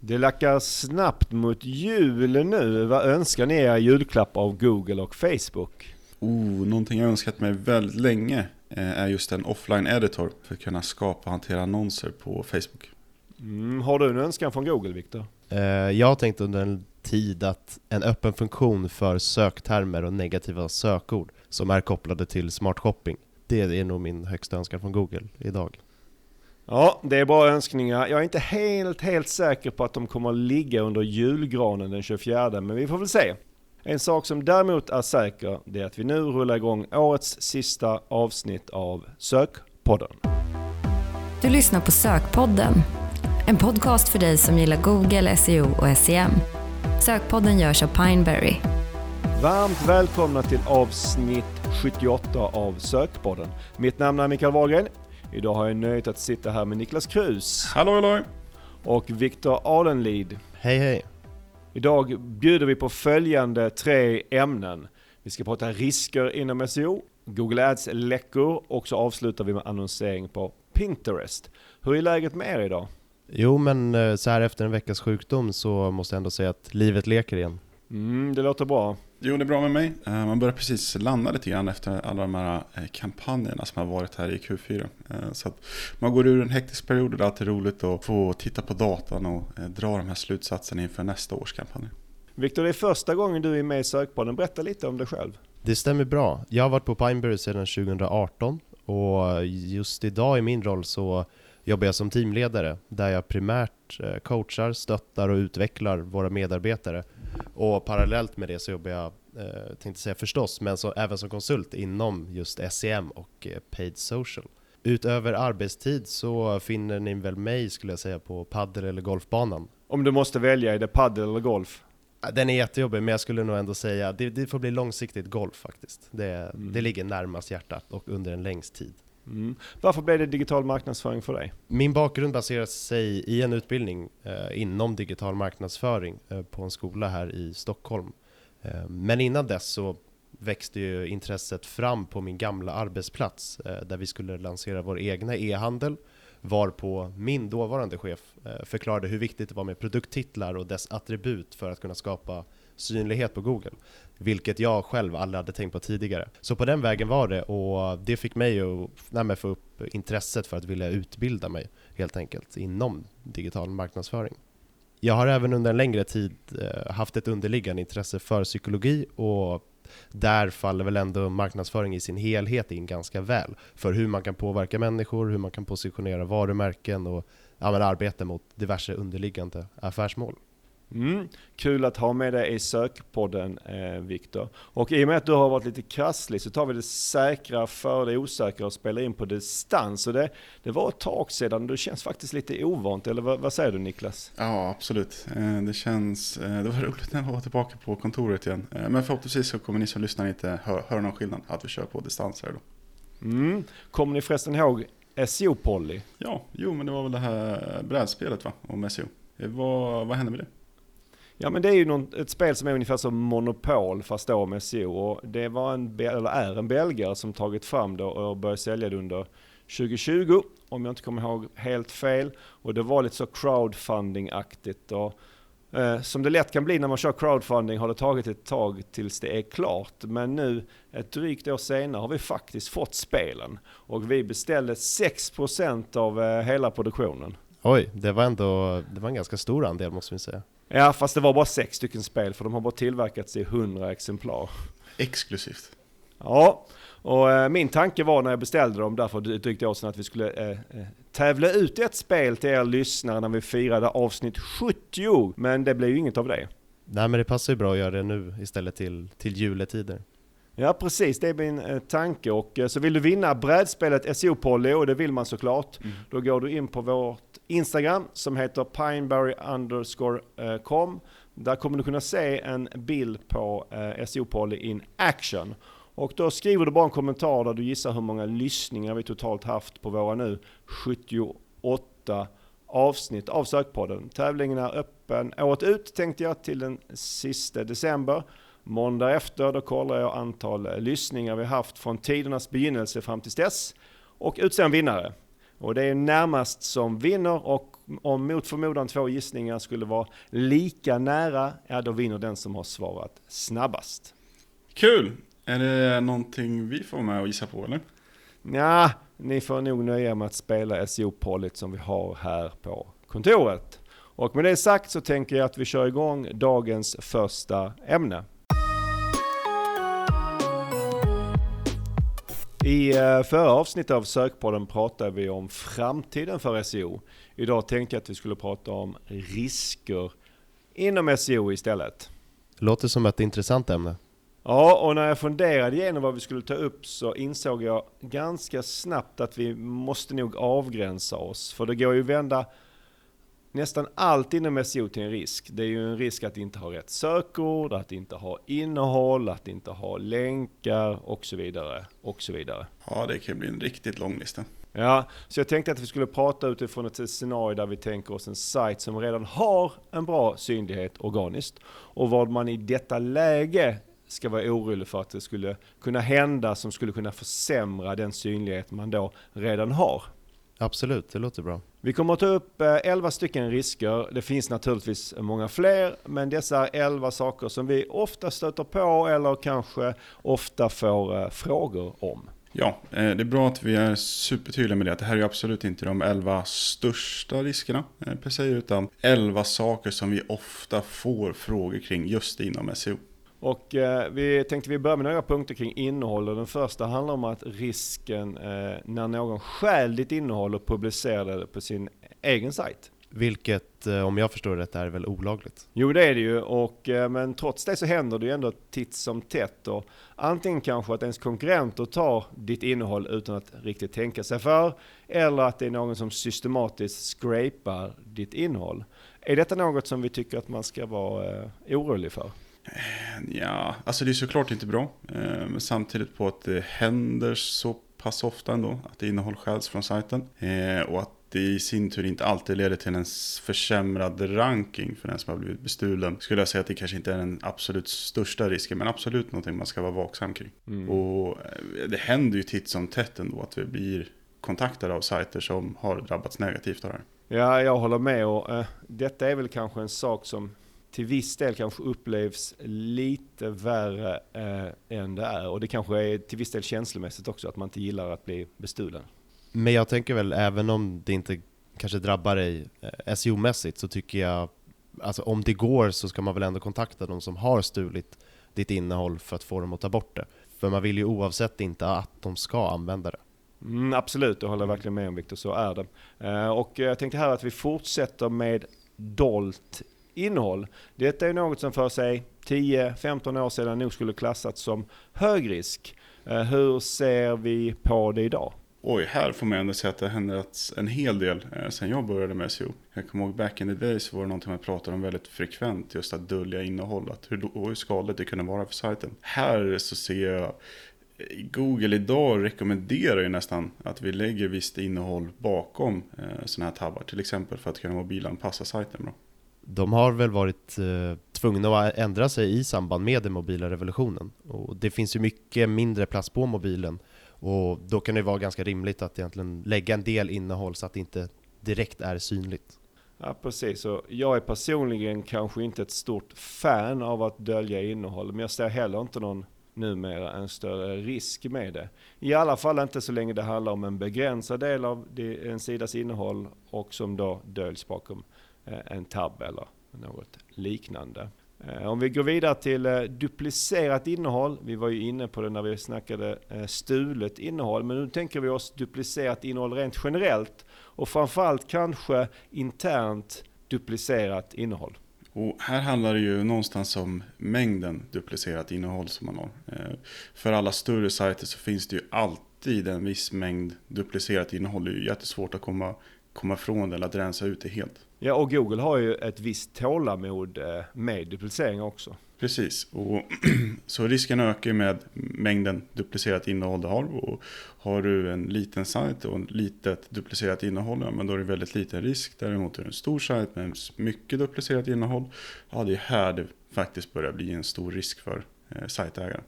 Det lackar snabbt mot jul nu. Vad önskar ni er julklapp av Google och Facebook? Oh, någonting jag önskat mig väldigt länge eh, är just en offline editor för att kunna skapa och hantera annonser på Facebook. Mm, har du en önskan från Google, Viktor? Eh, jag har tänkt under en tid att en öppen funktion för söktermer och negativa sökord som är kopplade till smart shopping. Det är nog min högsta önskan från Google idag. Ja, det är bra önskningar. Jag är inte helt, helt säker på att de kommer att ligga under julgranen den 24, men vi får väl se. En sak som däremot är säker, det är att vi nu rullar igång årets sista avsnitt av Sökpodden. Du lyssnar på Sökpodden, en podcast för dig som gillar Google, SEO och SEM. Sökpodden görs av Pineberry. Varmt välkomna till avsnitt 78 av Sökpodden. Mitt namn är Mikael Wahlgren. Idag har jag nöjet att sitta här med Niklas Krus Hallå hallå! och Viktor Alenlid. Hej hej! Idag bjuder vi på följande tre ämnen. Vi ska prata risker inom SEO, Google Ads-läckor och så avslutar vi med annonsering på Pinterest. Hur är läget med er idag? Jo men eh, så här efter en veckas sjukdom så måste jag ändå säga att livet leker igen. Mm, det låter bra. Jo, det är bra med mig. Eh, Man börjar precis landa lite grann efter alla de här eh, kampanjerna som har varit här i Q4. Eh, Så att man går ur en hektisk period och det är alltid roligt att få titta på datan och dra de här slutsatserna inför nästa års kampanj. Viktor, det är första gången du är med i Sökpodden. Berätta lite om dig själv. Det stämmer bra. Jag har varit på Pineberry sedan 2018 och just idag i min roll så jobbar jag som teamledare där jag primärt eh, coachar, stöttar och utvecklar våra medarbetare. Och parallellt med det så jobbar jag, eh, tänkte säga förstås, men så, även som konsult inom just SEM och eh, paid social. Utöver arbetstid så finner ni väl mig skulle jag säga på paddel eller golfbanan. Om du måste välja, är det padel eller golf? Den är jättejobbig men jag skulle nog ändå säga det, det får bli långsiktigt golf faktiskt. Det, Mm. det ligger närmast hjärtat och under en längst tid. Mm. Varför blev det digital marknadsföring för dig? Min bakgrund baserar sig i en utbildning eh, inom digital marknadsföring eh, på en skola här i Stockholm. Eh, men innan dess så växte ju intresset fram på min gamla arbetsplats eh, där vi skulle lansera vår egna e-handel varpå min dåvarande chef eh, förklarade hur viktigt det var med produkttitlar och dess attribut för att kunna skapa synlighet på Google. Vilket jag själv aldrig hade tänkt på tidigare. Så på den vägen var det och det fick mig att nej, få upp intresset för att vilja utbilda mig helt enkelt inom digital marknadsföring. Jag har även under en längre tid eh, haft ett underliggande intresse för psykologi och där faller väl ändå marknadsföring i sin helhet in ganska väl. För hur man kan påverka människor, hur man kan positionera varumärken och ja, arbeta mot diverse underliggande affärsmål. Mm. Kul att ha med dig i sökpodden eh, Viktor. Och i och med att du har varit lite krasslig så tar vi det säkra för det osäkra och spelar in på distans. Och det, det var ett tag sedan och det känns faktiskt lite ovant, eller vad, vad säger du Niklas? Ja, absolut. Eh, Det känns, eh, det var roligt när jag var tillbaka på kontoret igen. Eh, Men förhoppningsvis så kommer ni som lyssnar inte hö- höra någon skillnad att vi kör på distans här då. Mm. Kommer ni förresten ihåg SEO-Polly? Ja, jo men det var väl det här brädspelet va, om SEO. Vad, vad hände med det? Ja men det är ju någon, ett spel som är ungefär som Monopol fast då med SEO. Och det var en, eller är en belgare som tagit fram det och började sälja det under 2020 om jag inte kommer ihåg helt fel. Och det var lite så crowdfunding-aktigt. Och, eh, som det lätt kan bli när man kör crowdfunding har det tagit ett tag tills det är klart. Men nu ett drygt år senare har vi faktiskt fått spelen. Och vi beställde 6% av eh, hela produktionen. Oj, det var ändå det var en ganska stor andel måste vi säga. Ja, fast det var bara sex stycken spel för de har bara tillverkats i 100 exemplar. Exklusivt. Ja, och eh, min tanke var när jag beställde dem där för ett drygt år sedan att vi skulle eh, eh, tävla ut ett spel till er lyssnare när vi firade avsnitt 70. Men det blev ju inget av det. Nej men det passar ju bra att göra det nu istället till, till juletider. Ja precis, det är min eh, tanke. Och, eh, så vill du vinna brädspelet SEO Polly, och det vill man såklart, då går du in på vårt Instagram som heter pinberry-com. Eh, där kommer du kunna se en bild på eh, SEO Polly in action. Och då skriver du bara en kommentar där du gissar hur många lyssningar vi totalt haft på våra nu 78 avsnitt av Sökpodden. Tävlingen är öppen året ut tänkte jag till den sista december. Måndag efter då kollar jag antal lyssningar vi haft från tidernas begynnelse fram till dess och utser en vinnare. Och det är närmast som vinner och om mot förmodan två gissningar skulle vara lika nära, ja då vinner den som har svarat snabbast. Kul! Är det någonting vi får med och gissa på eller? Ja, ni får nog nöja med att spela SEO-pollet som vi har här på kontoret. Och med det sagt så tänker jag att vi kör igång dagens första ämne. I eh, förra avsnittet av Sökpodden pratade vi om framtiden för SEO. Idag tänkte jag att vi skulle prata om risker inom SEO istället. Låter som ett intressant ämne. Ja, och när jag funderade igenom vad vi skulle ta upp så insåg jag ganska snabbt att vi måste nog avgränsa oss. För det går ju att vända nästan allt inom SEO till en risk. Det är ju en risk att inte ha rätt sökord, att inte ha innehåll, att inte ha länkar och så vidare. Och så vidare. Ja, det kan bli en riktigt lång lista. Ja, så jag tänkte att vi skulle prata utifrån ett scenario där vi tänker oss en sajt som redan har en bra synlighet organiskt och vad man i detta läge ska vara orolig för att det skulle kunna hända som skulle kunna försämra den synlighet man då redan har. Absolut, det låter bra. Vi kommer att ta upp 11 stycken risker. Det finns naturligtvis många fler, men dessa 11 saker som vi ofta stöter på eller kanske ofta får frågor om. Ja, det är bra att vi är supertydliga med det. Det här är absolut inte de 11 största riskerna per se, utan 11 saker som vi ofta får frågor kring just inom SEO. Och eh, vi tänkte vi börjar med några punkter kring innehåll och den första handlar om att risken eh, när någon stjäl ditt innehåll och publicerar det på sin egen sajt. Vilket, eh, om jag förstår rätt, är väl olagligt? Jo det är det ju, och, eh, men trots det så händer det ju ändå titt som tätt. Och antingen kanske att ens konkurrenter tar ditt innehåll utan att riktigt tänka sig för, eller att det är någon som systematiskt scrapar ditt innehåll. Är detta något som vi tycker att man ska vara eh, orolig för? Ja, alltså det är såklart inte bra. Eh, men samtidigt på att det händer så pass ofta ändå att innehåll stjäls från sajten. Eh, och att det i sin tur inte alltid leder till en försämrad ranking för den som har blivit bestulen. Skulle jag säga att det kanske inte är den absolut största risken, men absolut någonting man ska vara vaksam kring. Mm. Och eh, det händer ju titt som tätt ändå att vi blir kontaktade av sajter som har drabbats negativt av det här. Ja, jag håller med och äh, detta är väl kanske en sak som till viss del kanske upplevs lite värre eh, än det är. Och det kanske är till viss del känslomässigt också, att man inte gillar att bli bestulen. Men jag tänker väl, även om det inte kanske drabbar dig eh, SEO-mässigt, så tycker jag, alltså om det går så ska man väl ändå kontakta de som har stulit ditt innehåll för att få dem att ta bort det. För man vill ju oavsett inte att de ska använda det. Mm, absolut, jag håller verkligen med om Viktor, så är det. Eh, och jag tänkte här att vi fortsätter med dolt innehåll. Detta är något som för sig 10-15 år sedan nog skulle klassats som hög risk. Eh, hur ser vi på det idag? Oj, här får man ändå säga att det har hänt en hel del eh, sen jag började med SEO. Jag kommer ihåg back in the day så var det någonting man pratade om väldigt frekvent, just att dölja innehåll, att hur, hur skadligt det kunde vara för sajten. Här så ser jag eh, Google idag rekommenderar ju nästan att vi lägger visst innehåll bakom eh, sådana här tabbar, till exempel för att kunna mobilanpassa sajten bra de har väl varit eh, tvungna att ändra sig i samband med den mobila revolutionen. Och det finns ju mycket mindre plats på mobilen och då kan det vara ganska rimligt att egentligen lägga en del innehåll så att det inte direkt är synligt. Ja precis, och jag är personligen kanske inte ett stort fan av att dölja innehåll, men jag ser heller inte någon numera en större risk med det. I alla fall inte så länge det handlar om en begränsad del av en sidas innehåll och som då döljs bakom Eh, en tab eller något liknande. Eh, om vi går vidare till eh, duplicerat innehåll. Vi var ju inne på det när vi snackade stulet innehåll. Men nu tänker vi oss duplicerat innehåll rent generellt. Och framförallt kanske internt duplicerat innehåll. Och här handlar det ju någonstans om mängden duplicerat innehåll som man har. För alla större sajter så finns det ju alltid en viss mängd duplicerat innehåll. Det är ju jättesvårt att komma, komma ifrån det eller att rensa ut det helt. Ja, och Google har ju ett visst tålamod eh, med duplicering också. Precis, och så risken ökar med mängden duplicerat innehåll du har. Och har du en liten sajt och ett litet duplicerat innehåll, ja, men då är det väldigt liten risk. Däremot är det en stor sajt med mycket duplicerat innehåll, ja det är här det faktiskt börjar bli en stor risk för eh, sajtägaren.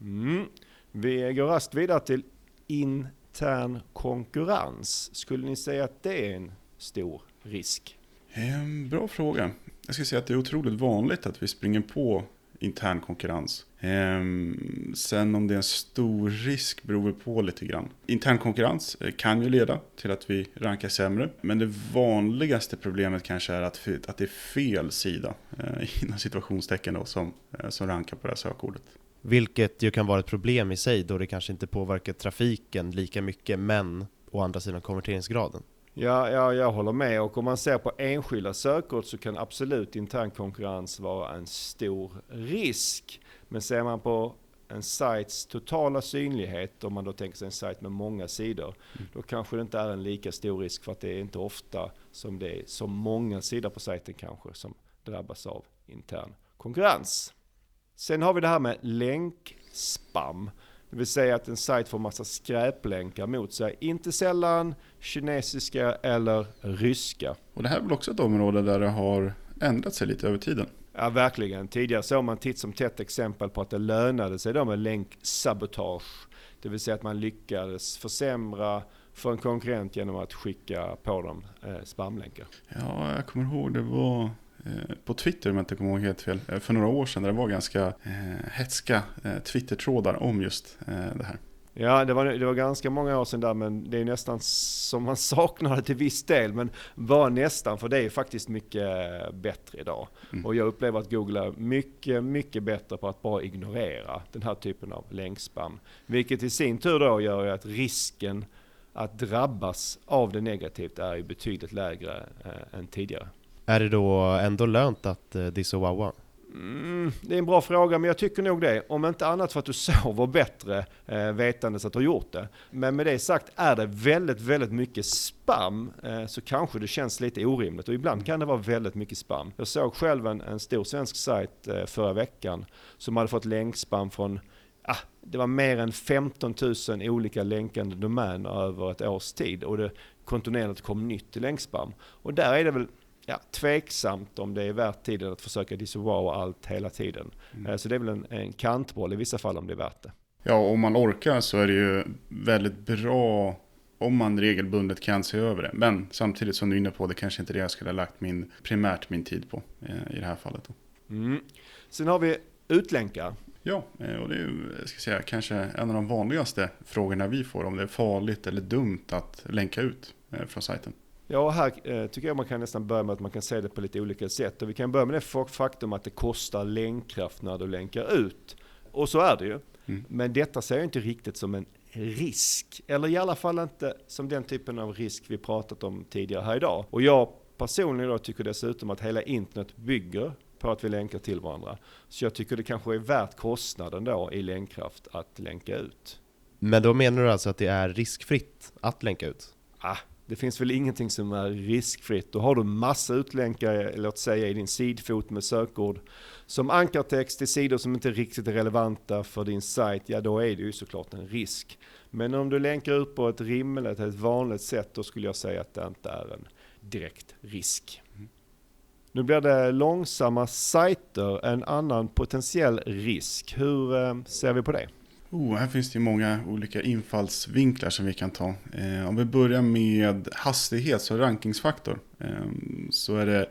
Mm. Vi går rast vidare till intern konkurrens. Skulle ni säga att det är en stor risk? Ehm, bra fråga. Jag skulle säga att det är otroligt vanligt att vi springer på intern konkurrens. Ehm, sen om det är en stor risk beror på lite grann. Intern konkurrens eh, kan ju leda till att vi rankar sämre. Men det vanligaste problemet kanske är att, att det är fel sida, eh, inom situationstecken då, som, eh, som rankar på det här sökordet. Vilket ju kan vara ett problem i sig då det kanske inte påverkar trafiken lika mycket, men å andra sidan konverteringsgraden. Ja, ja, jag håller med. Och om man ser på enskilda sökord så kan absolut intern konkurrens vara en stor risk. Men ser man på en sajts totala synlighet, om man då tänker sig en sajt med många sidor, mm. då kanske det inte är en lika stor risk för att det är inte ofta som det är så många sidor på sajten kanske som drabbas av intern konkurrens. Sen har vi det här med länkspam. Det vill säga att en sajt får massa skräplänkar mot sig. Inte sällan kinesiska eller ryska. Och det här är väl också ett område där det har ändrat sig lite över tiden? Ja, verkligen. Tidigare såg man titt som tätt exempel på att det lönade sig då med länksabotage. Det vill säga att man lyckades försämra för en konkurrent genom att skicka på dem eh, spamlänkar. Ja, jag kommer ihåg det var på Twitter om jag inte kommer ihåg helt fel, eh, för några år sedan där det var ganska eh, hetska eh, Twitter-trådar om just eh, det här. Ja, det var, det var ganska många år sedan där, men det är nästan som man saknar det till viss del. Men bara nästan, för det är faktiskt mycket bättre idag. Mm. Och jag upplever att Google är mycket, mycket bättre på att bara ignorera den här typen av länkspam. Vilket i sin tur då gör att risken att drabbas av det negativt är betydligt lägre eh, än tidigare. Är det då ändå lönt att eh, dissa Wawa? Mm, det är en bra fråga, men jag tycker nog det. Om inte annat för att du sover bättre eh, vetandes att du har gjort det. Men med det sagt, är det väldigt, väldigt mycket spam eh, så kanske det känns lite orimligt. Och ibland kan det vara väldigt mycket spam. Jag såg själv en, en stor svensk sajt eh, förra veckan som hade fått länkspam från ah, det var mer än 15 000 olika länkande domäner över ett års tid. Och det kontinuerligt kom nytt länkspam. Och där är det väl ja, tveksamt om det är värt tiden att försöka disavowa allt hela tiden. Mm. Eh, så det är väl en, en kantboll i vissa fall om det är värt det. Ja, om man orkar så är det ju väldigt bra om man regelbundet kan se över det. Men samtidigt som du är inne på, det kanske inte är det jag skulle ha lagt min, primärt min tid på eh, i det här fallet. Mm. Sen har vi utlänkar. Ja, eh, och det är ska säga, kanske en av de vanligaste frågorna vi får om det är farligt eller dumt att länka ut från sajten. Ja, här eh, tycker jag man kan nästan börja med att man kan se det på lite olika sätt. Och vi kan börja med det faktum att det kostar länkkraft när du länkar ut. Och så är det ju. Mm. Men detta ser jag inte riktigt som en risk. Eller i alla fall inte som den typen av risk vi pratat om tidigare här idag. Och jag personligen då tycker dessutom att hela internet bygger på att vi länkar till varandra. Så jag tycker det kanske är värt kostnaden då i länkkraft att länka ut. Men då menar du alltså att det är riskfritt att länka ut? Ah, det finns väl ingenting som är riskfritt. Då har du massa utlänkar, låt säga i din sidfot med sökord som ankartext till sidor som inte riktigt är relevanta för din sajt, ja då är det ju såklart en risk. Men om du länkar ut på ett rimligt, ett vanligt sätt, då skulle jag säga att det inte är en direkt risk. Nu blir det långsamma sajter en annan potentiell risk. Hur eh, ser vi på det? Oh, här finns det många olika infallsvinklar som vi kan ta. Eh, om vi börjar med hastighet, så rankingsfaktor eh, så är det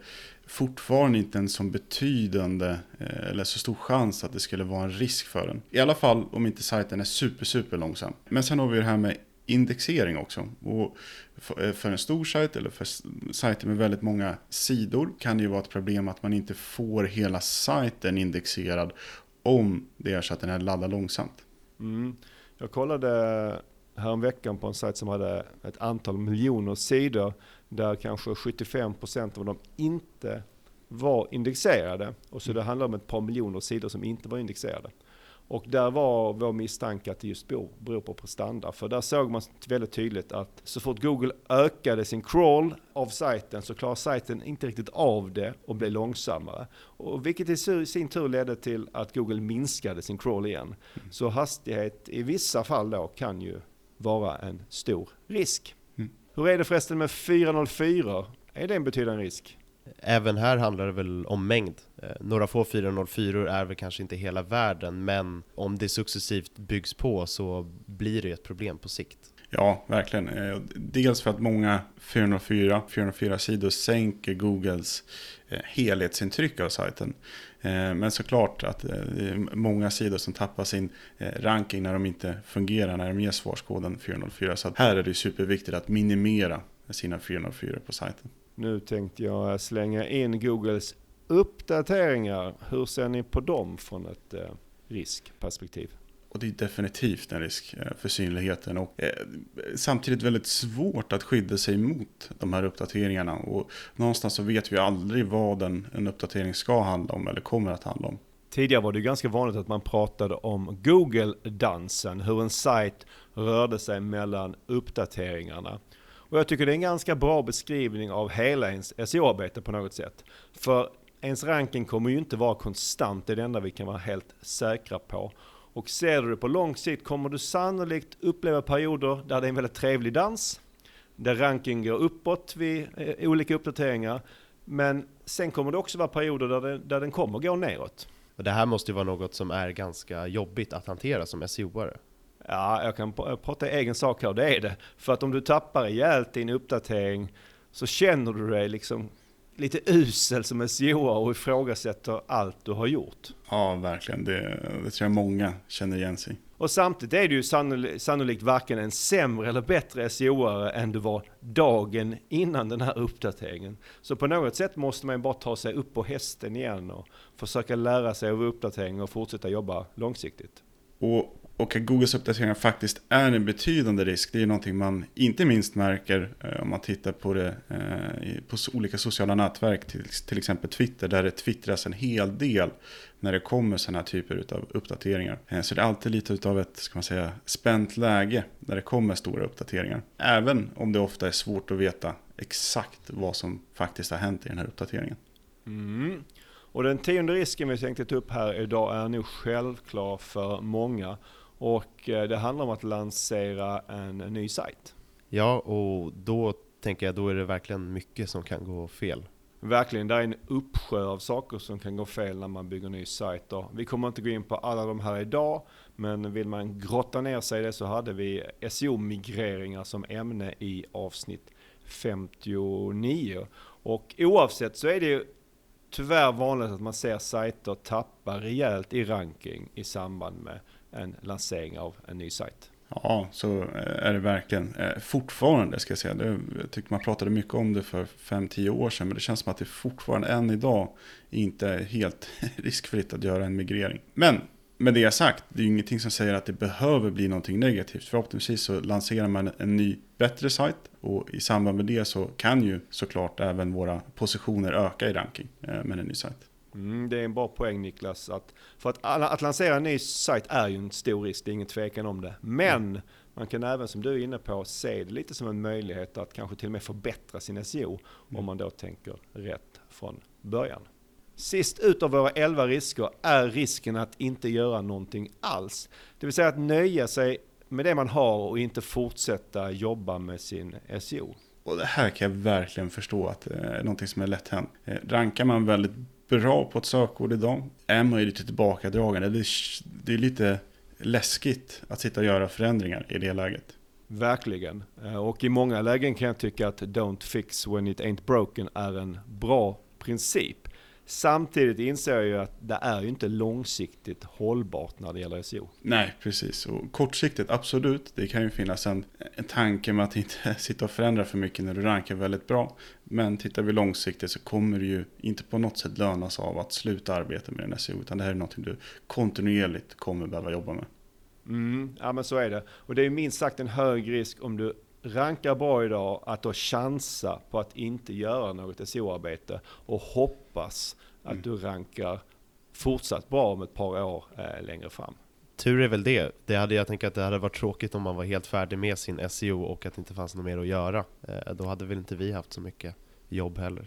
fortfarande inte en så betydande eh, eller så stor chans att det skulle vara en risk för den. I alla fall om inte sajten är super, super långsam. Men sen har vi det här med indexering också. Och eh, för en stor sajt eller för sajter med väldigt många sidor kan det ju vara ett problem att man inte får hela sajten indexerad om det är så att den här laddar långsamt. Mm. Jag kollade häromveckan på en sajt som hade ett antal miljoner sidor där kanske 75% av dem inte var indexerade. Och så det handlar om ett par miljoner sidor som inte var indexerade. Och där var vår misstanke att det just beror på prestanda. För där såg man väldigt tydligt att så fort Google ökade sin crawl av sajten så klarade sajten inte riktigt av det och blev långsammare. Och vilket i sin tur ledde till att Google minskade sin crawl igen. Så hastighet i vissa fall då kan ju vara en stor risk. Mm. Hur är det förresten med 404? Är det en betydande risk? Även här handlar det väl om mängd. Eh, några få 404 är väl kanske inte hela världen, men om det successivt byggs på så blir det ett problem på sikt. Ja, verkligen. Eh, dels för att många 404, 404 sidor sänker Googles eh, helhetsintryck av sajten. Men såklart att det är många sidor som tappar sin ranking när de inte fungerar, när de ger svarskoden 404. Så här är det superviktigt att minimera sina 404 på sajten. Nu tänkte jag slänga in Googles uppdateringar. Hur ser ni på dem från ett riskperspektiv? Och det är definitivt en risk eh, för synligheten och eh, samtidigt väldigt svårt att skydda sig mot de här uppdateringarna. Och någonstans så vet vi aldrig vad en, en uppdatering ska handla om eller kommer att handla om. Tidigare var det ganska vanligt att man pratade om Google-dansen, hur en sajt rörde sig mellan uppdateringarna. Och jag tycker det är en ganska bra beskrivning av hela ens SEO-arbete på något sätt. För ens ranking kommer ju inte vara konstant, det är det enda vi kan vara helt säkra på. Och ser du det på lång sikt kommer du sannolikt uppleva perioder där det är en väldigt trevlig dans, där ranking går uppåt vid eh, olika uppdateringar. Men sen kommer det också vara perioder där, det, där den kommer gå neråt. Och det här måste ju vara något som är ganska jobbigt att hantera som SEO-are. Ja, jag kan prata egen sak här, det är det. För att om du tappar rejält i en uppdatering så känner du dig liksom lite usel som SEO och ifrågasätter allt du har gjort. Ja, verkligen. Det, det tror jag många känner igen sig och samtidigt är du ju sannolikt, sannolikt varken en sämre eller bättre SEO-are än du var dagen innan den här uppdateringen. Så på något sätt måste man bara ta sig upp på hästen igen och försöka lära sig av uppdatering och fortsätta jobba långsiktigt. Och och att Googles uppdateringar faktiskt är en betydande risk, det är någonting man inte minst märker eh, om man tittar på det eh, på olika sociala nätverk, till, exempel Twitter, där det twittras en hel del när det kommer sådana här typer av uppdateringar. Eh, så det är alltid lite av ett, ska man säga, spänt läge när det kommer stora uppdateringar. Även om det ofta är svårt att veta exakt vad som faktiskt har hänt i den här uppdateringen. Mm. Och den tionde risken vi tänkte ta upp här idag är nog självklar för många. Och eh, det handlar om att lansera en ny sajt. Ja, och då tänker jag då är det verkligen mycket som kan gå fel. Verkligen, det är en uppsjö av saker som kan gå fel när man bygger en ny sajt. Vi kommer inte gå in på alla de här idag, men vill man grotta ner sig i det så hade vi SEO-migreringar som ämne i avsnitt 59. Och oavsett så är det ju tyvärr vanligt att man ser sajter tappa rejält i ranking i samband med en lansering av en ny sajt. Ja, så eh, är det verkligen. Eh, fortfarande ska jag säga. jag tycker man pratade mycket om det för 5-10 år sedan. Men det känns som att det fortfarande än idag inte är helt riskfritt att göra en migrering. Men med det sagt, det är ju ingenting som säger att det behöver bli någonting negativt. Förhoppningsvis så lanserar man en ny, bättre sajt. Och i samband med det så kan ju såklart även våra positioner öka i ranking eh, med en ny sajt. Mm, det är en bra poäng Niklas. Att, för att, att lansera en ny sajt är ju en stor risk, det är ingen tvekan om det. Men mm. man kan även, som du är inne på, se det lite som en möjlighet att kanske till och med förbättra sin SEO. Mm. Om man då tänker rätt från början. Sist ut av våra 11 risker är risken att inte göra någonting alls. Det vill säga att nöja sig med det man har och inte fortsätta jobba med sin SEO. Och det här kan jag verkligen förstå att det är någonting som är lätt hänt. Eh, rankar man väldigt bra på ett sökord idag är man ju lite tillbakadragen. Det är, det är lite läskigt att sitta och göra förändringar i det läget. Verkligen. Eh, och i många lägen kan jag tycka att don't fix when it ain't broken är en bra princip. Samtidigt inser jag ju att det är ju inte långsiktigt hållbart när det gäller SEO. Nej, precis. Och kortsiktigt, absolut. Det kan ju finnas en, en tanke med att inte sitta och förändra för mycket när du rankar väldigt bra. Men tittar vi långsiktigt så kommer det ju inte på något sätt lönas av att sluta arbeta med en SEO. Utan det här är någonting du kontinuerligt kommer behöva jobba med. Mm, ja men så är det. Och det är minst sagt en hög risk om du rankar bra idag, att då chansa på att inte göra något SEO-arbete och hoppas att mm. du rankar fortsatt bra om ett par år eh, längre fram. Tur är väl det. Det hade jag tänkt att det hade varit tråkigt om man var helt färdig med sin SEO och att det inte fanns något mer att göra. Eh, då hade väl inte vi haft så mycket jobb heller.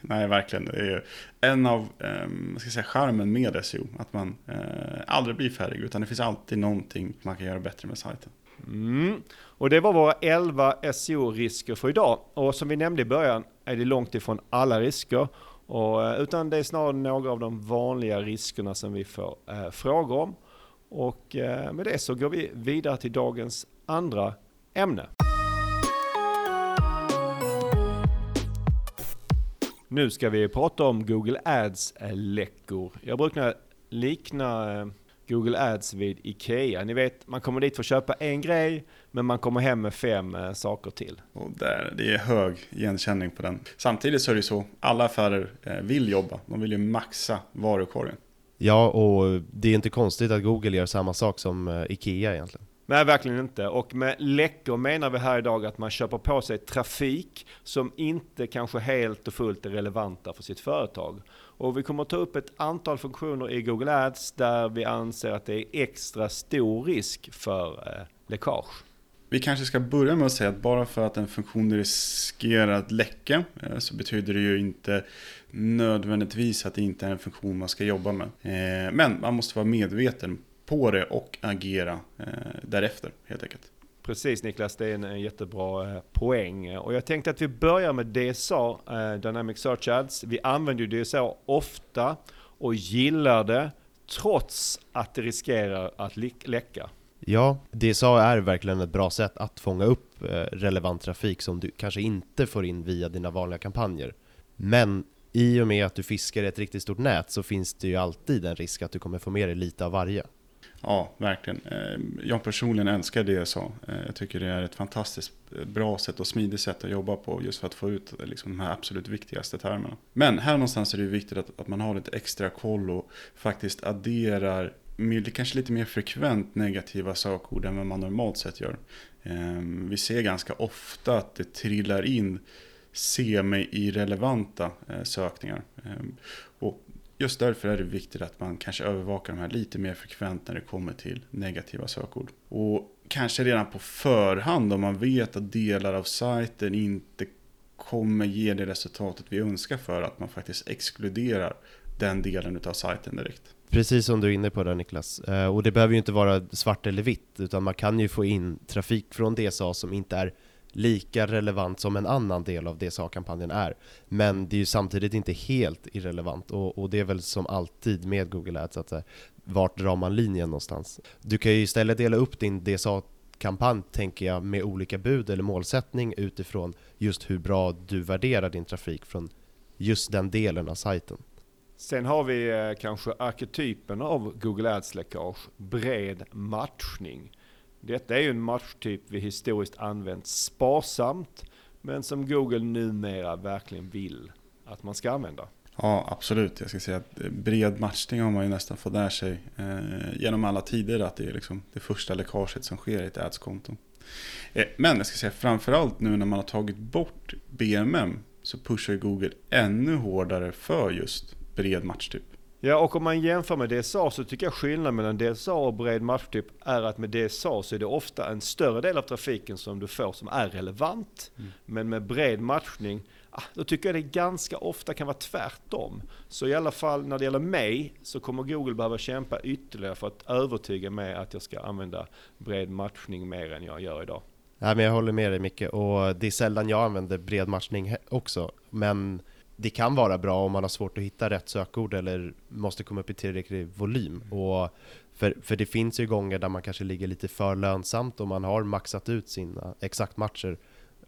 Nej, verkligen. Det är en av eh, ska säga, charmen med SEO, att man eh, aldrig blir färdig, utan det finns alltid någonting man kan göra bättre med sajten. Mm. Och det var våra 11 SEO-risker för idag. Och som vi nämnde i början är det långt ifrån alla risker. Och, eh, utan det är snarare några av de vanliga riskerna som vi får eh, frågor om. Och eh, med det så går vi vidare till dagens andra ämne. Nu ska vi prata om Google Ads-läckor. Jag brukar likna eh, Google Ads vid IKEA. Ni vet, man kommer dit för att köpa en grej, men man kommer hem med fem eh, saker till. Och där, det är hög igenkänning på den. Samtidigt så är det så, alla affärer eh, vill jobba. De vill ju maxa varukorgen. Ja, och det är inte konstigt att Google gör samma sak som eh, IKEA egentligen. Nej, verkligen inte. Och med läckor menar vi här idag att man köper på sig trafik som inte kanske helt och fullt är relevanta för sitt företag. Och vi kommer att ta upp ett antal funktioner i Google Ads där vi anser att det är extra stor risk för eh, läckage. Vi kanske ska börja med att säga att bara för att en funktion riskerar att läcka eh, så betyder det ju inte nödvändigtvis att det inte är en funktion man ska jobba med. Eh, men man måste vara medveten på det och agera därefter helt enkelt. Precis Niklas, det är en jättebra eh, poäng. Och jag tänkte att vi börjar med DSA, eh, Dynamic Search Ads. Vi använder ju DSA ofta och gillar det trots att det riskerar att läcka. Ja, DSA är verkligen ett bra sätt att fånga upp eh, relevant trafik som du kanske inte får in via dina vanliga kampanjer. Men i och med att du fiskar i ett riktigt stort nät så finns det ju alltid en risk att du kommer få med dig lite av varje. Ja, verkligen. Eh, jag personligen älskar det jag sa. Eh, jag tycker det är ett fantastiskt eh, bra sätt och smidigt sätt att jobba på just för att få ut liksom, de här absolut viktigaste termerna. Men här någonstans är det viktigt att, att man har lite extra koll och faktiskt adderar med, kanske lite mer frekvent negativa sökord än vad man normalt sett gör. Ehm, vi ser ganska ofta att det trillar in semi-irrelevanta sökningar. Ehm, Just därför är det viktigt att man kanske övervakar de här lite mer frekvent när det kommer till negativa sökord. Och kanske redan på förhand om man vet att delar av sajten inte kommer ge det resultatet vi önskar för att man faktiskt exkluderar den delen av sajten direkt. Precis som du är inne på där Niklas. Eh, och det behöver ju inte vara svart eller vitt, utan man kan ju få in trafik från DSA som inte är lika relevant som en annan del av DSA-kampanjen är. Men det är ju samtidigt inte helt irrelevant och, och det är väl som alltid med Google Ads att eh, vart drar man linjen någonstans? Du kan ju istället dela upp din DSA-kampanj tänker jag med olika bud eller målsättning utifrån just hur bra du värderar din trafik från just den delen av sajten. Sen har vi eh, kanske arketypen av Google Ads-läckage, bred matchning. Detta är ju en matchtyp vi historiskt använt sparsamt, men som Google numera verkligen vill att man ska använda. Ja, absolut. Jag ska säga att eh, bred matchning har man ju nästan fått där sig eh, genom alla tider att det är liksom det första läckaget som sker i ett ads-konto. Eh, men jag ska säga framförallt nu när man har tagit bort BMM så pushar Google ännu hårdare för just bred matchtyp. Ja, och om man jämför med DSA så tycker jag skillnaden mellan DSA och bred matchtyp är att med DSA så är det ofta en större del av trafiken som du får som är relevant. Mm. Men med bred matchning, ah, då tycker jag det ganska ofta kan vara tvärtom. Så i alla fall när det gäller mig så kommer Google behöva kämpa ytterligare för att övertyga mig att jag ska använda bred matchning mer än jag gör idag. Ja, men jag håller med dig Micke och det är sällan jag använder bred matchning också. Men det kan vara bra om man har svårt att hitta rätt sökord eller måste komma upp i tillräcklig volym. Mm. Och för, för det finns ju gånger där man kanske ligger lite för lönsamt och man har maxat ut sina exakt matcher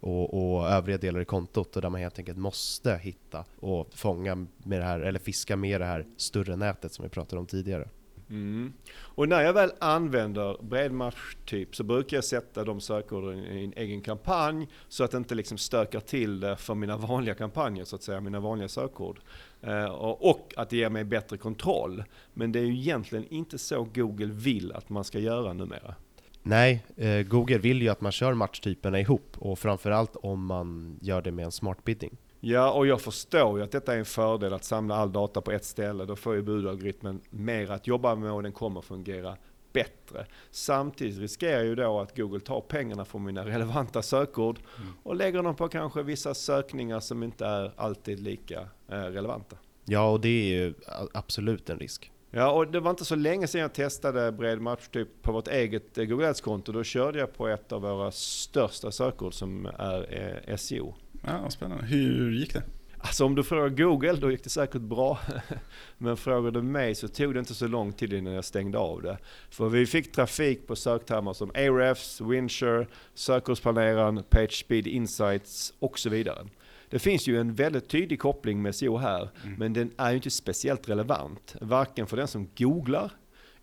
och, och övriga delar i kontot och där man helt enkelt måste hitta och fånga med det här, eller fiska med det här större nätet som vi pratade om tidigare. Mm. Och när jag väl använder bredmatchtyp så brukar jag sätta de sökorden i en egen kampanj så att det inte liksom stökar till det för mina vanliga kampanjer, så att säga, mina vanliga sökord. Eh, och att det ger mig bättre kontroll. Men det är ju egentligen inte så Google vill att man ska göra numera. Nej, eh, Google vill ju att man kör matchtyperna ihop och framförallt om man gör det med en smart bidding. Ja, och jag förstår ju att detta är en fördel att samla all data på ett ställe. Då får ju budalgoritmen mer att jobba med och den kommer fungera bättre. Samtidigt riskerar ju då att Google tar pengarna från mina relevanta sökord mm. och lägger dem på kanske vissa sökningar som inte är alltid lika eh, relevanta. Ja, och det är ju absolut en risk. Ja, och det var inte så länge sedan jag testade bred matchtyp på vårt eget eh, Google Ads-konto. Då körde jag på ett av våra största sökord som är eh, SEO. Ja, spännande. Hur gick det? Alltså om du frågar Google, då gick det säkert bra. Men frågar du mig så tog det inte så lång tid innan jag stängde av det. För vi fick trafik på söktermer som Ahrefs, Winshare, sökordsplaneraren, PageSpeed Insights och så vidare. Det finns ju en väldigt tydlig koppling med SEO här, mm. men den är ju inte speciellt relevant. Varken för den som googlar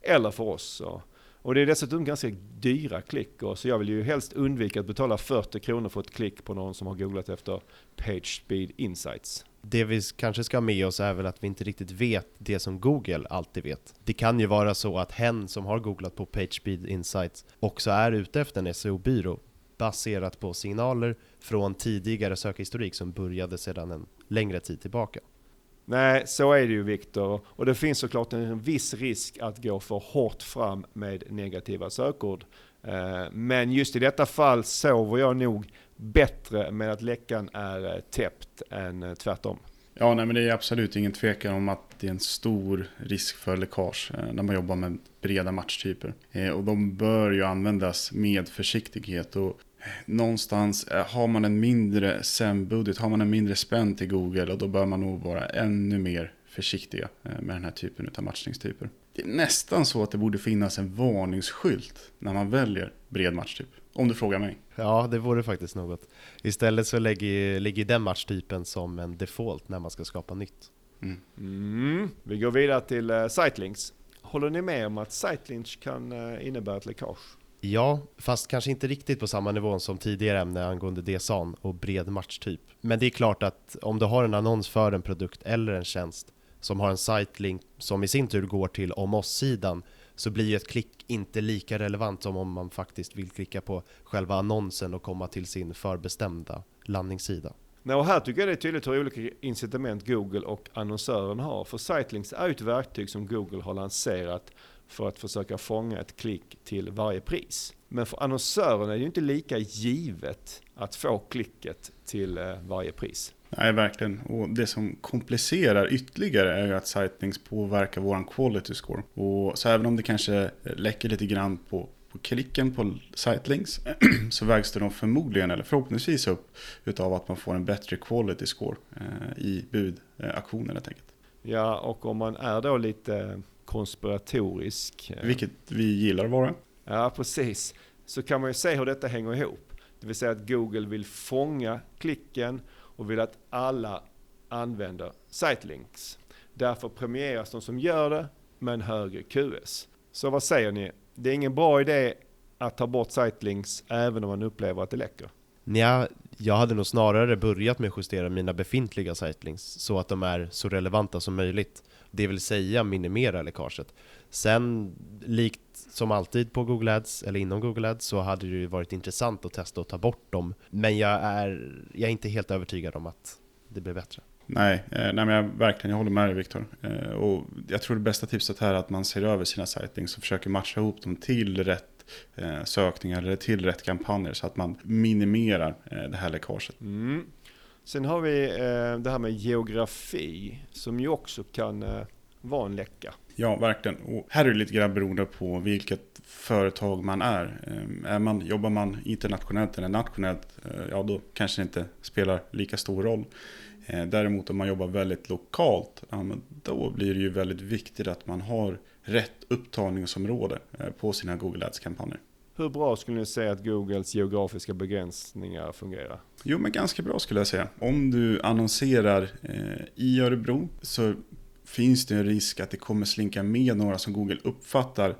eller för oss. Och det är dessutom ganska dyra klick. Och så jag vill ju helst undvika att betala 40 kronor för ett klick på någon som har googlat efter PageSpeed Insights. Det vi kanske ska ha med oss är väl att vi inte riktigt vet det som Google alltid vet. Det kan ju vara så att hen som har googlat på PageSpeed Insights också är ute efter en SEO-byrå baserat på signaler från tidigare sökhistorik som började sedan en längre tid tillbaka. Nej, så är det ju Viktor. Och det finns såklart en viss risk att gå för hårt fram med negativa sökord. Eh, men just i detta fall sover jag nog bättre med att läckan är eh, täppt än eh, tvärtom. Ja, nej, men det är absolut ingen tvekan om att det är en stor risk för läckage när man jobbar med breda matchtyper. Och de bör ju användas med försiktighet. Och någonstans eh, har man en mindre SEM-budget, har man en mindre spänn till Google och då bör man nog vara ännu mer försiktiga eh, med den här typen av matchningstyper. Det är nästan så att det borde finnas en varningsskylt när man väljer bred matchtyp. Om du frågar mig. Ja, det vore faktiskt något. Istället så ligger, ligger den matchtypen som en default när man ska skapa nytt. Mm. Mm. Vi går vidare till uh, sitelinks. Håller ni med om att sitelinks kan uh, innebära ett läckage? Ja, fast kanske inte riktigt på samma nivå som tidigare ämne angående DSAN och bred matchtyp. Men det är klart att om du har en annons för en produkt eller en tjänst som har en sitelink som i sin tur går till om oss-sidan så blir ju ett klick inte lika relevant som om man faktiskt vill klicka på själva annonsen och komma till sin förbestämda landningssida. Nej, och här tycker jag det är tydligt hur olika incitament Google och annonsören har. För Sitelinks är ju ett verktyg som Google har lanserat för att försöka fånga ett klick till varje pris. Men för annonsören är det ju inte lika givet att få klicket till eh, varje pris. Nej, verkligen. Och det som komplicerar ytterligare är ju att Sightlinks påverkar vår quality score. Och så även om det kanske läcker lite grann på, på klicken på Sightlinks så vägs då förmodligen, eller förhoppningsvis upp, utav att man får en bättre quality score eh, i budaktionen eh, helt enkelt. Ja, och om man är då lite konspiratorisk. Eh, Vilket vi gillar att vara. Ja, precis. Så kan man ju se hur detta hänger ihop. Det vill säga att Google vill fånga klicken och vill att alla använder sitelinks. Därför premieras de som gör det med en högre QS. Så vad säger ni? Det är ingen bra idé att ta bort sitelinks även om man upplever att det läcker? Ja, jag hade nog snarare börjat med att justera mina befintliga sitelinks så att de är så relevanta som möjligt det vill säga minimera läckaget. Sen, likt som alltid på Google Ads, eller inom Google Ads, så hade det ju varit intressant att testa att ta bort dem. Men jag är, jag är inte helt övertygad om att det blir bättre. Nej, eh, nej men jag, verkligen, jag håller med dig Viktor. Eh, och jag tror det bästa tipset här är att man ser över sina sightings och försöker matcha ihop dem till rätt eh, sökningar eller till rätt kampanjer så att man minimerar eh, det här läckaget. Mm. Sen har vi eh, det här med geografi som ju också kan eh, vara en läcka. Ja, verkligen. Och här är det lite grann beroende på vilket företag man är. Ehm, är man, jobbar man internationellt eller nationellt, eh, ja då kanske det inte spelar lika stor roll. Däremot om man jobbar väldigt lokalt, ja, då blir det ju väldigt viktigt att man har rätt upptagningsområde på sina Google Ads-kampanjer. Hur bra skulle ni säga att Googles geografiska begränsningar fungerar? Jo, men ganska bra skulle jag säga. Om du annonserar eh, i Örebro så finns det en risk att det kommer slinka med några som Google uppfattar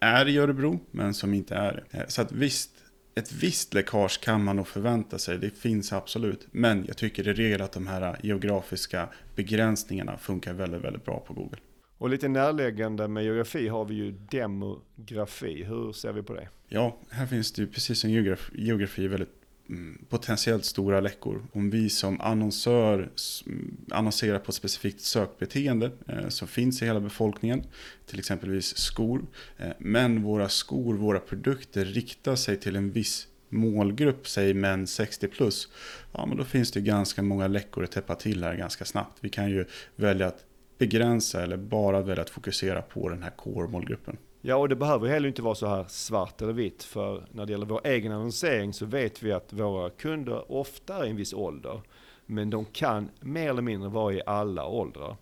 är i Örebro, men som inte är det. Eh, så att visst, ett visst läckage kan man nog förvänta sig, det finns absolut. Men jag tycker i regel att de här geografiska begränsningarna funkar väldigt, väldigt bra på Google. Och lite närliggande med geografi har vi ju demografi. Hur ser vi på det? Ja, här finns det ju precis som geografi, geografi väldigt mm, potentiellt stora läckor. Om vi som annonsör mm, annonserar på ett specifikt sökbeteende eh, som finns i hela befolkningen, till exempelvis skor, eh, men våra skor, våra produkter riktar sig till en viss målgrupp, säg män 60 plus, ja men då finns det ganska många läckor att täppa till här ganska snabbt. Vi kan ju välja att begränsa eller bara välja att fokusera på den här core-målgruppen. Ja, och det behöver heller inte vara så här svart eller vitt. För när det gäller vår egen annonsering så vet vi att våra kunder ofta är i en viss ålder. Men de kan mer eller mindre vara i alla åldrar.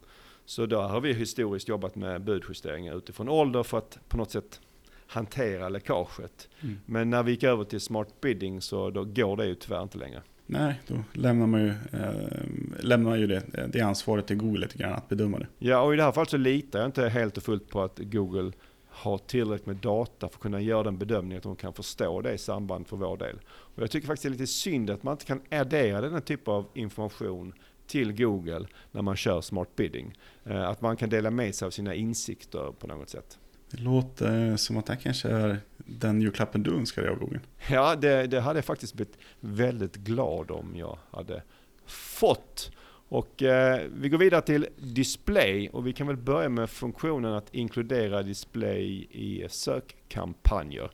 Så då har vi historiskt jobbat med budjusteringar utifrån ålder för att på något sätt hantera läckaget. Mm. Men när vi gick över till smart bidding så då går det ju tyvärr inte längre. Nej, då lämnar man ju, eh, lämnar ju det, det ansvaret till Google lite grann att bedöma det. Ja, och i det här fallet så litar jag inte helt och fullt på att Google har tillräckligt med data för att kunna göra den bedömningen att de kan förstå det i samband för vår del. Och jag tycker faktiskt det är lite synd att man inte kan addera den typen av information till Google när man kör smart bidding. Eh, Att man kan dela med sig av sina insikter på något sätt. Det låter som att det här kanske är den julklappen du önskar dig av Google. Ja, det, det hade jag faktiskt blivit väldigt glad om jag hade fått. Och eh, vi går vidare till display och vi kan väl börja med funktionen att inkludera display i sökkampanjer.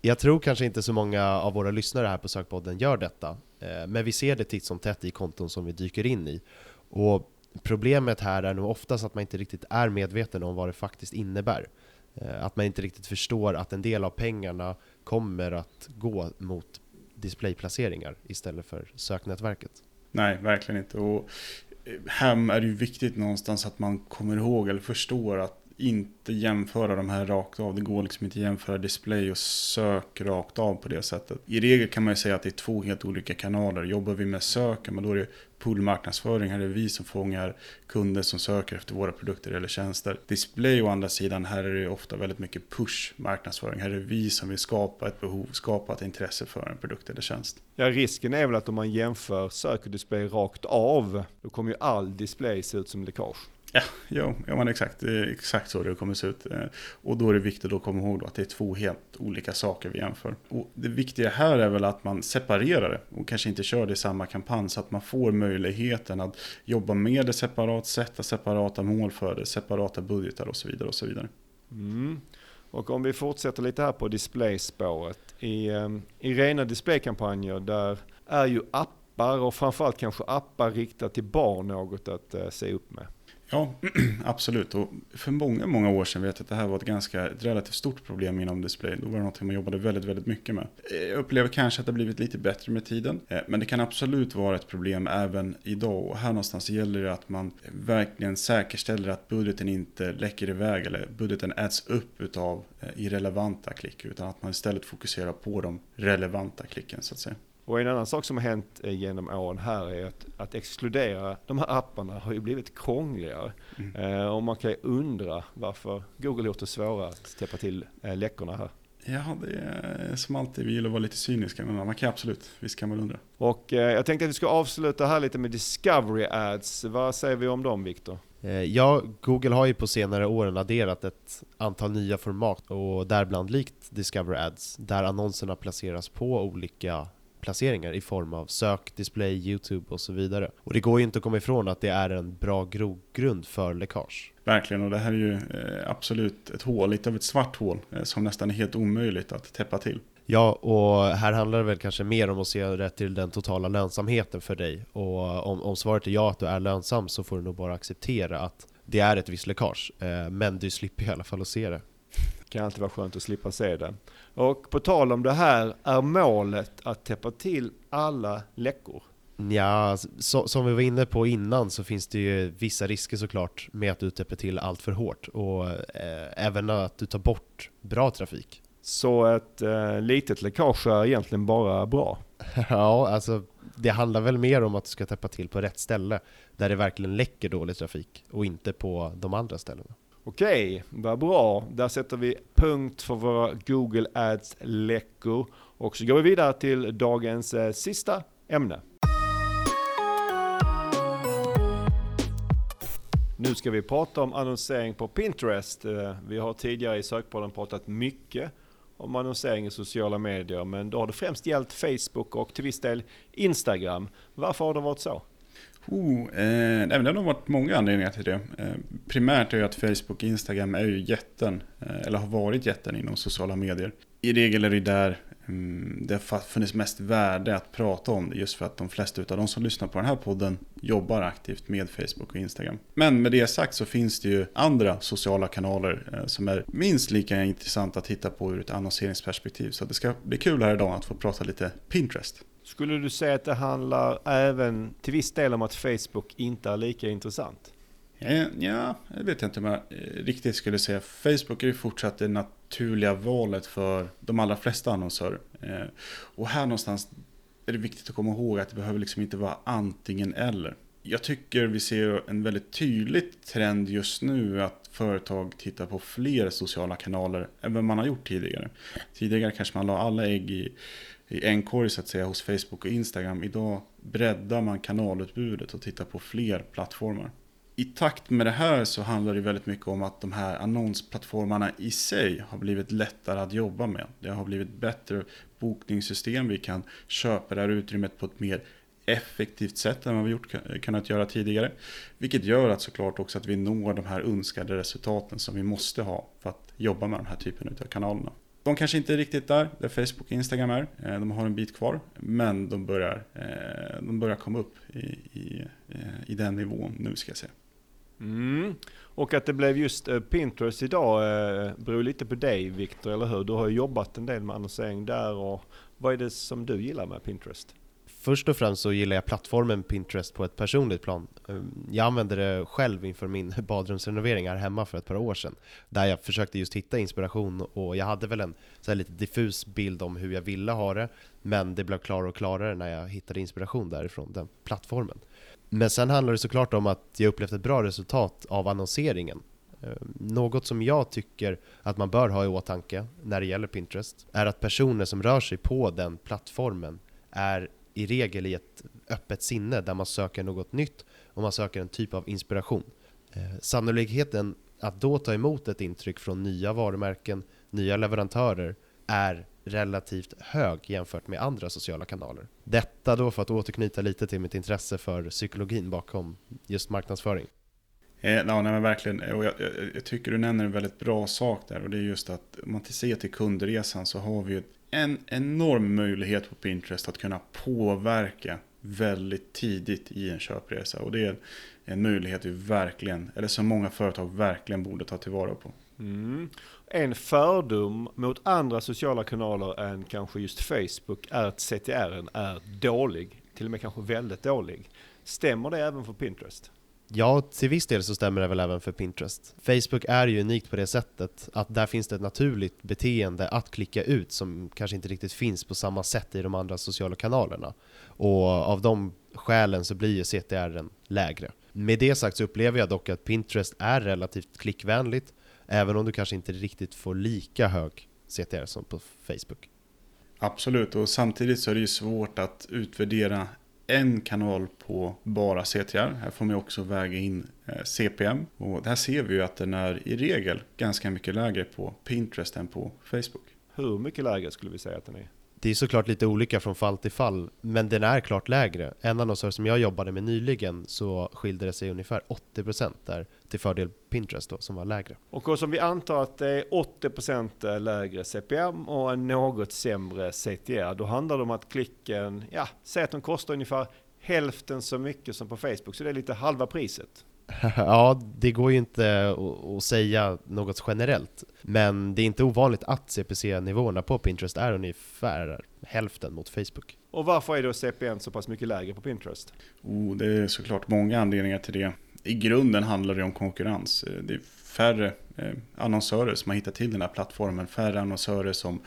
Jag tror kanske inte så många av våra lyssnare här på Sökpodden gör detta, eh, men vi ser det titt som tätt i konton som vi dyker in i. Och problemet här är nog oftast att man inte riktigt är medveten om vad det faktiskt innebär. Eh, att man inte riktigt förstår att en del av pengarna kommer att gå mot displayplaceringar istället för söknätverket. Nej, verkligen inte. Och eh, här är det ju viktigt någonstans att man kommer ihåg eller förstår att inte jämföra de här rakt av. Det går liksom inte att jämföra display och sök rakt av på det sättet. I regel kan man ju säga att det är två helt olika kanaler. Jobbar vi med sök, men då är det pullmarknadsföring. Här är det vi som fångar kunder som söker efter våra produkter eller tjänster. Display å andra sidan, här är det ofta väldigt mycket push marknadsföring. Här är det vi som vill skapa ett behov, skapa ett intresse för en produkt eller tjänst. Ja, risken är väl att om man jämför sök och display rakt av, då kommer ju all display se ut som läckage. Ja, ja men exakt. Exakt så det kommer se ut. Eh, och då är det viktigt att komma ihåg då att det är två helt olika saker vi jämför. Och det viktiga här är väl att man separerar det och kanske inte kör det i samma kampanj så att man får möjligheten att jobba med det separat, sätta separata mål för det, separata budgetar och så vidare och så vidare. Mm. Och om vi fortsätter lite här på displayspåret. I, ehm, I rena displaykampanjer där är ju appar och framförallt kanske appar riktat till barn något att eh, se upp med. Ja, absolut. Och för många, många år sedan vet jag att det här var ett ganska ett relativt stort problem inom display. Då var det något man jobbade väldigt, väldigt mycket med. Eh, jag upplever kanske att det har blivit lite bättre med tiden. Eh, men det kan absolut vara ett problem även idag. Och här någonstans gäller det att man eh, verkligen säkerställer att budgeten inte läcker iväg eller budgeten äts upp utav irrelevanta klick. Utan att man istället fokuserar på de relevanta klicken så att säga. Och en annan sak som har hänt eh, genom åren här är att, att exkludera de här apparna har ju blivit krångligare. Mm. Eh, och man kan ju undra varför Google gjort det svårare att täppa till eh, läckorna här. Ja, det är som alltid, vi gillar att vara lite cyniska, men man kan absolut, visst kan man undra. Och eh, jag tänkte att vi ska avsluta här lite med Discovery Ads. Vad säger vi om dem Viktor? Eh, Ja, Google har ju på senare åren adderat ett antal nya format och däribland likt Discover Ads där annonserna placeras på olika placeringar i form av sök, display, YouTube och så vidare. Och det går ju inte att komma ifrån att det är en bra grogrund för läckage. Verkligen, och det här är ju eh, absolut ett hål, lite av ett svart hål, eh, som nästan är helt omöjligt att täppa till. Ja, och här handlar det väl kanske mer om att se rätt till den totala lönsamheten för dig. Och om, om svaret är ja, att du är lönsam, så får du nog bara acceptera att det är ett visst läckage. Eh, Men du slipper i alla fall att se det. Kan alltid vara skönt att slippa se det. Och på tal om det här, är målet att täppa till alla läckor? Ja, så, som vi var inne på innan så finns det ju vissa risker såklart med att du täpper till allt för hårt och eh, även att du tar bort bra trafik. Så ett eh, litet läckage är egentligen bara bra. ja, alltså det handlar väl mer om att du ska täppa till på rätt ställe där det verkligen läcker dålig trafik och inte på de andra ställena. Okej, vad bra. Där sätter vi punkt för våra Google Ads-läckor. Och så går vi vidare till dagens eh, sista ämne. Nu ska vi prata om annonsering på Pinterest. Eh, vi har tidigare i sökpodden pratat mycket om annonsering i sociala medier, men då har det främst gällt Facebook och till viss del Instagram. Varför har det varit så? Oh, eh, det har nog varit många anledningar till det. Eh, primärt är ju att Facebook och Instagram är ju jätten, eh, eller har varit jätten inom sociala medier. I regel är det där mm, det har funnits mest värde att prata om det, just för att de flesta av de som lyssnar på den här podden jobbar aktivt med Facebook och Instagram. Men med det sagt så finns det ju andra sociala kanaler eh, som är minst lika intressanta att titta på ur ett annonseringsperspektiv. Så det ska bli kul här idag att få prata lite Pinterest. Skulle du säga att det handlar även till viss del om att Facebook inte är lika intressant? Ja, jag vet inte om jag eh, riktigt skulle säga. Facebook är ju fortsatt det naturliga valet för de allra flesta annonsörer. Eh, och här någonstans är det viktigt att komma ihåg att det behöver liksom inte vara antingen eller. Jag tycker vi ser en väldigt tydlig trend just nu att företag tittar på fler sociala kanaler än vad man har gjort tidigare. Tidigare kanske man la alla ägg i, i en korg så att säga hos Facebook och Instagram. Idag breddar man kanalutbudet och tittar på fler plattformar. I takt med det här så handlar det väldigt mycket om att de här annonsplattformarna i sig har blivit lättare att jobba med. Det har blivit bättre bokningssystem, vi kan köpa det här utrymmet på ett mer effektivt sätt än vad vi gjort, kunnat göra tidigare. Vilket gör att såklart också att vi når de här önskade resultaten som vi måste ha för att jobba med de här typen av kanalerna. De kanske inte är riktigt där, där Facebook och Instagram är. Eh, de har en bit kvar, men de börjar, eh, de börjar komma upp i, i, eh, i den nivån nu ska jag säga. Mm. Och att det blev just Pinterest idag beror lite på dig Viktor, eller hur? Du har ju jobbat en del med annonsering där och vad är det som du gillar med Pinterest? Först och främst så gillar jag plattformen Pinterest på ett personligt plan. Ehm, jag använde det själv inför min badrumsrenovering här hemma för ett par år sedan. Där jag försökte just hitta inspiration och jag hade väl en så här lite diffus bild om hur jag ville ha det. Men det blev klarare och klarare när jag hittade inspiration därifrån, den plattformen. Men sen handlar det såklart om att jag upplevt ett bra resultat av annonseringen. Ehm, något som jag tycker att man bör ha i åtanke när det gäller Pinterest är att personer som rör sig på den plattformen är i regel i ett öppet sinne där man söker något nytt och man söker en typ av inspiration. Eh, Sannolikheten att då ta emot ett intryck från nya varumärken, nya leverantörer är relativt hög jämfört med andra sociala kanaler. Detta då för att återknyta lite till mitt intresse för psykologin bakom just marknadsföring. Eh, ja, nej, men verkligen. Och jag, jag, jag tycker du nämner en väldigt bra sak där. Och det är just att om man ser till kundresan så har vi ju en enorm möjlighet på Pinterest att kunna påverka väldigt tidigt i en köpresa. Och det är en möjlighet vi verkligen, eller som många företag verkligen borde ta tillvara på. Mm. En fördom mot andra sociala kanaler än kanske just Facebook är att CTR är dålig, till och med kanske väldigt dålig. Stämmer det även för Pinterest? Ja, till viss del så stämmer det väl även för Pinterest. Facebook är ju unikt på det sättet att där finns det ett naturligt beteende att klicka ut som kanske inte riktigt finns på samma sätt i de andra sociala kanalerna. Och av de skälen så blir ju CTR lägre. Med det sagt så upplever jag dock att Pinterest är relativt klickvänligt, även om du kanske inte riktigt får lika hög CTR som på Facebook. Absolut, och samtidigt så är det ju svårt att utvärdera en kanal på bara CTR. Här får man också väga in eh, CPM. Och här ser vi ju att den är i regel ganska mycket lägre på Pinterest än på Facebook. Hur mycket lägre skulle vi säga att den är? Det är såklart lite olika från fall till fall, men den är klart lägre. En annonsör som jag jobbade med nyligen så skilde det sig ungefär 80% där till fördel Pinterest då, som var lägre. Och som vi antar att det är 80% lägre CPM och en något sämre CTR, då handlar det om att klicken, ja, säg att de kostar ungefär hälften så mycket som på Facebook, så det är lite halva priset. Ja, det går ju inte att- säga något generellt. Men det är inte ovanligt att CPC-nivåerna på Pinterest är ungefär hälften mot Facebook. Och varför är då CPM så pass mycket lägre på Pinterest? Och det är såklart många anledningar till det. I grunden handlar det om konkurrens. Det är färre eh, annonsörer som har hittat till den här plattformen. Färre annonsörer som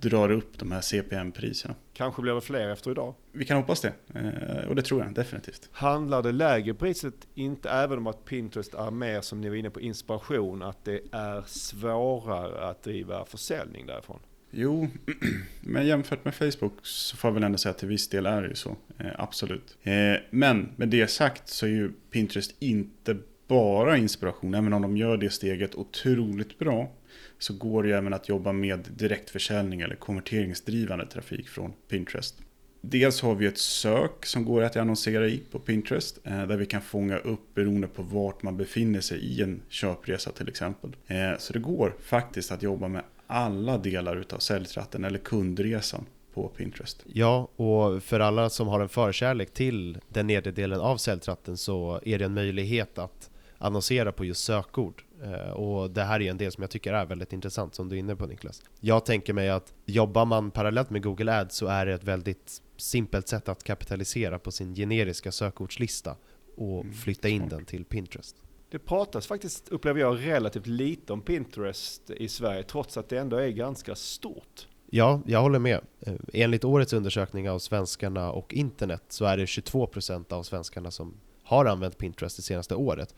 drar upp de här CPM-priserna. Kanske blir det fler efter idag. Vi kan hoppas det. Eh, Och det tror jag definitivt. Handlar det lägre priset inte även om att Pinterest är mer, som ni var inne på, inspiration, att det är svårare att driva försäljning därifrån? Jo, men jämfört med Facebook så får jag väl ändå säga att till viss del är det ju så. Eh, absolut. Eh, men med det sagt så är ju Pinterest inte bara inspiration. Även om de gör det steget otroligt bra så går det ju även att jobba med direktförsäljning eller konverteringsdrivande trafik från Pinterest. Dels har vi ett sök som går att annonsera i på Pinterest. Eh, där vi kan fånga upp beroende på vart man befinner sig i en köpresa till exempel. Eh, så det går faktiskt att jobba med alla delar utav säljtratten eller kundresan på Pinterest. Ja, och för alla som har en förkärlek till den nedre delen av säljtratten så är det en möjlighet att annonsera på just sökord. Eh, och det här är en del som jag tycker är väldigt intressant, som du är inne på Niklas. Jag tänker mig att jobbar man parallellt med Google Ads så är det ett väldigt simpelt sätt att kapitalisera på sin generiska sökordslista och Mm, flytta in smart. den till Pinterest. Det pratas faktiskt, upplever jag, relativt lite om Pinterest i Sverige, trots att det ändå är ganska stort. Ja, jag håller med. Eh, Enligt årets undersökning av svenskarna och internet så är det 22% av svenskarna som har använt Pinterest det senaste året.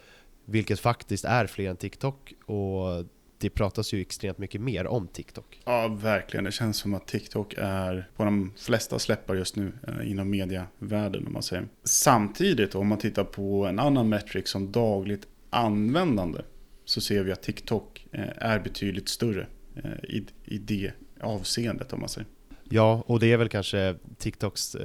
Vilket faktiskt är fler än TikTok och det pratas ju extremt mycket mer om TikTok. Ja, verkligen. Det känns som att TikTok är på de flesta släppar just nu eh, inom medievärlden om man säger. Samtidigt om man tittar på en annan metric som dagligt användande så ser vi att TikTok eh, är betydligt större eh, i, i det avseendet om man säger. Ja, och det är väl kanske TikToks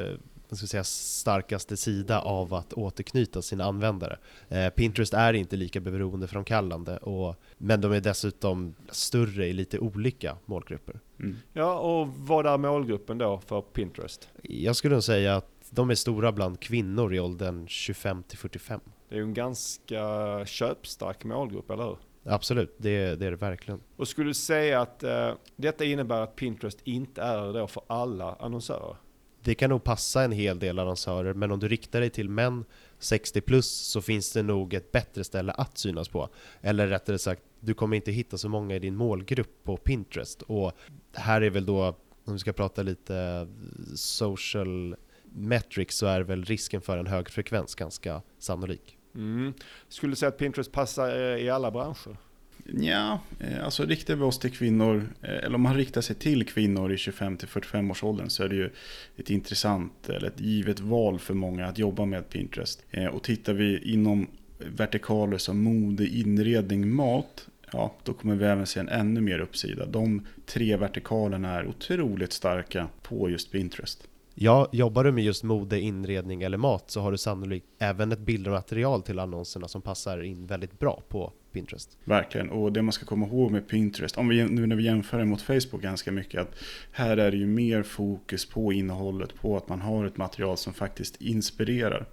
vad ska säga, starkaste sida av att återknyta sina användare. Eh, Pinterest är inte lika beroendeframkallande, och, men de är dessutom större i lite olika målgrupper. Mm. Ja, och vad är målgruppen då för Pinterest? Jag skulle nog säga att de är stora bland kvinnor i åldern 25 till 45. Det är ju en ganska köpstark målgrupp, eller hur? Absolut, det, det är det verkligen. Och skulle du säga att eh, detta innebär att Pinterest inte är då för alla annonsörer? Det kan nog passa en hel del annonsörer, men om du riktar dig till män 60 plus så finns det nog ett bättre ställe att synas på. Eller rättare sagt, du kommer inte hitta så många i din målgrupp på Pinterest. Och här är väl då, om vi ska prata lite social metrics, så är väl risken för en hög frekvens ganska sannolik. Mm. Skulle du säga att Pinterest passar eh, i alla branscher? Ja, eh, alltså riktar vi oss till kvinnor, eh, eller om man riktar sig till kvinnor i 25-45 års åldern så är det ju ett intressant eller ett givet val för många att jobba med Pinterest. Eh, och tittar vi inom vertikaler som mode, inredning, mat, ja då kommer vi även se en ännu mer uppsida. De tre vertikalerna är otroligt starka på just Pinterest. Ja, jobbar du med just mode, inredning eller mat så har du sannolikt även ett bildmaterial till annonserna som passar in väldigt bra på Pinterest. Verkligen, och det man ska komma ihåg med Pinterest, om vi, nu när vi jämför det mot Facebook ganska mycket, att här är det ju mer fokus på innehållet, på att man har ett material som faktiskt inspirerar.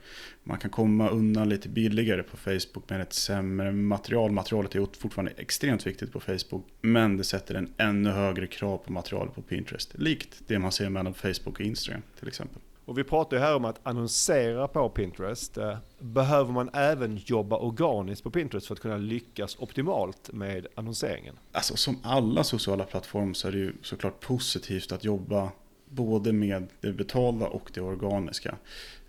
Man kan komma undan lite billigare på Facebook med ett sämre material. Materialet är fortfarande extremt viktigt på Facebook, men det sätter en ännu högre krav på materialet på Pinterest. Likt det man ser mellan Facebook och Instagram till exempel. Och vi pratar ju här om att annonsera på Pinterest. Eh, Behöver man även jobba organiskt på Pinterest för att kunna lyckas optimalt med annonseringen? Alltså som alla sociala plattformar så är det ju såklart positivt att jobba både med det betalda och det organiska.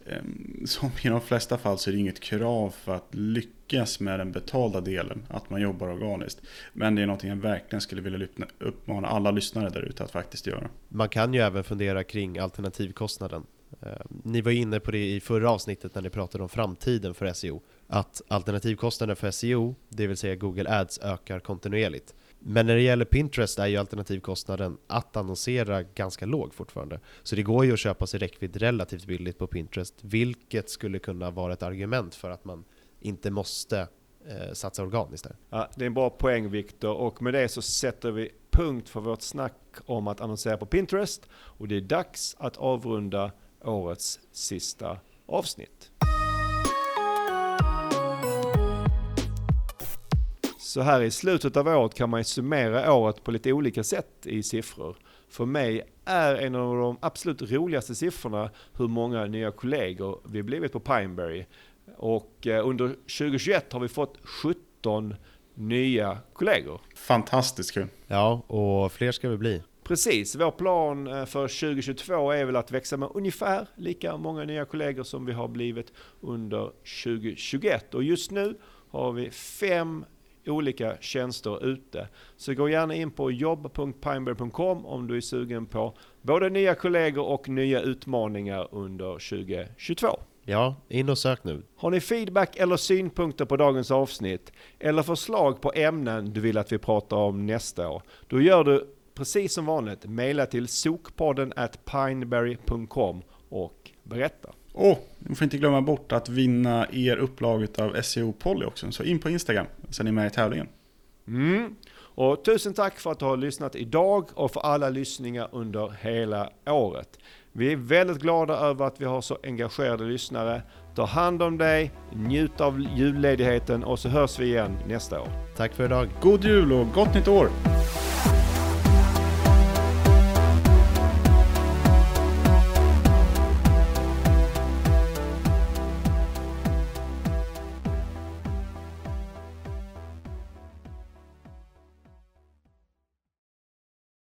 Ehm, Som i de flesta fall så är det inget krav för att lyckas med den betalda delen, att man jobbar organiskt. Men det är någonting jag verkligen skulle vilja uppmana alla lyssnare där ute att faktiskt göra. Man kan ju även fundera kring alternativkostnaden. Eh, ni var inne på det i förra avsnittet när ni pratade om framtiden för SEO. Att alternativkostnaden för SEO, det vill säga Google Ads, ökar kontinuerligt. Men när det gäller Pinterest är ju alternativkostnaden att annonsera ganska låg fortfarande. Så det går ju att köpa sig räckvidd relativt billigt på Pinterest, vilket skulle kunna vara ett argument för att man inte måste eh, satsa organiskt där. Ja, det är en bra poäng Viktor och med det så sätter vi punkt för vårt snack om att annonsera på Pinterest och det är dags att avrunda årets sista avsnitt. Så här i slutet av året kan man ju summera året på lite olika sätt i siffror. För mig är en av de absolut roligaste siffrorna hur många nya kollegor vi blivit på Pineberry. Och eh, under 2021 har vi fått 17 nya kollegor. Fantastiskt kul! Ja, och fler ska vi bli. Precis, vår plan eh, för 2022 är väl att växa med ungefär lika många nya kollegor som vi har blivit under 2021. Och just nu har vi fem olika tjänster ute. Så gå gärna in på jobb.pineberry.com om du är sugen på både nya kollegor och nya utmaningar under 2022. Ja, in och sök nu. Har ni feedback eller synpunkter på dagens avsnitt eller förslag på ämnen du vill att vi pratar om nästa år? Då gör du precis som vanligt. Maila till sokpodden at pineberry.com och berätta. Och ni får inte glömma bort att vinna er upplaga av SEO Polly också. Så in på Instagram så är ni med i tävlingen. Mm. Och tusen tack för att du har lyssnat idag och för alla lyssningar under hela året. Vi är väldigt glada över att vi har så engagerade lyssnare. Ta hand om dig, njut av julledigheten och så hörs vi igen nästa år. Tack för idag. God jul och gott nytt år!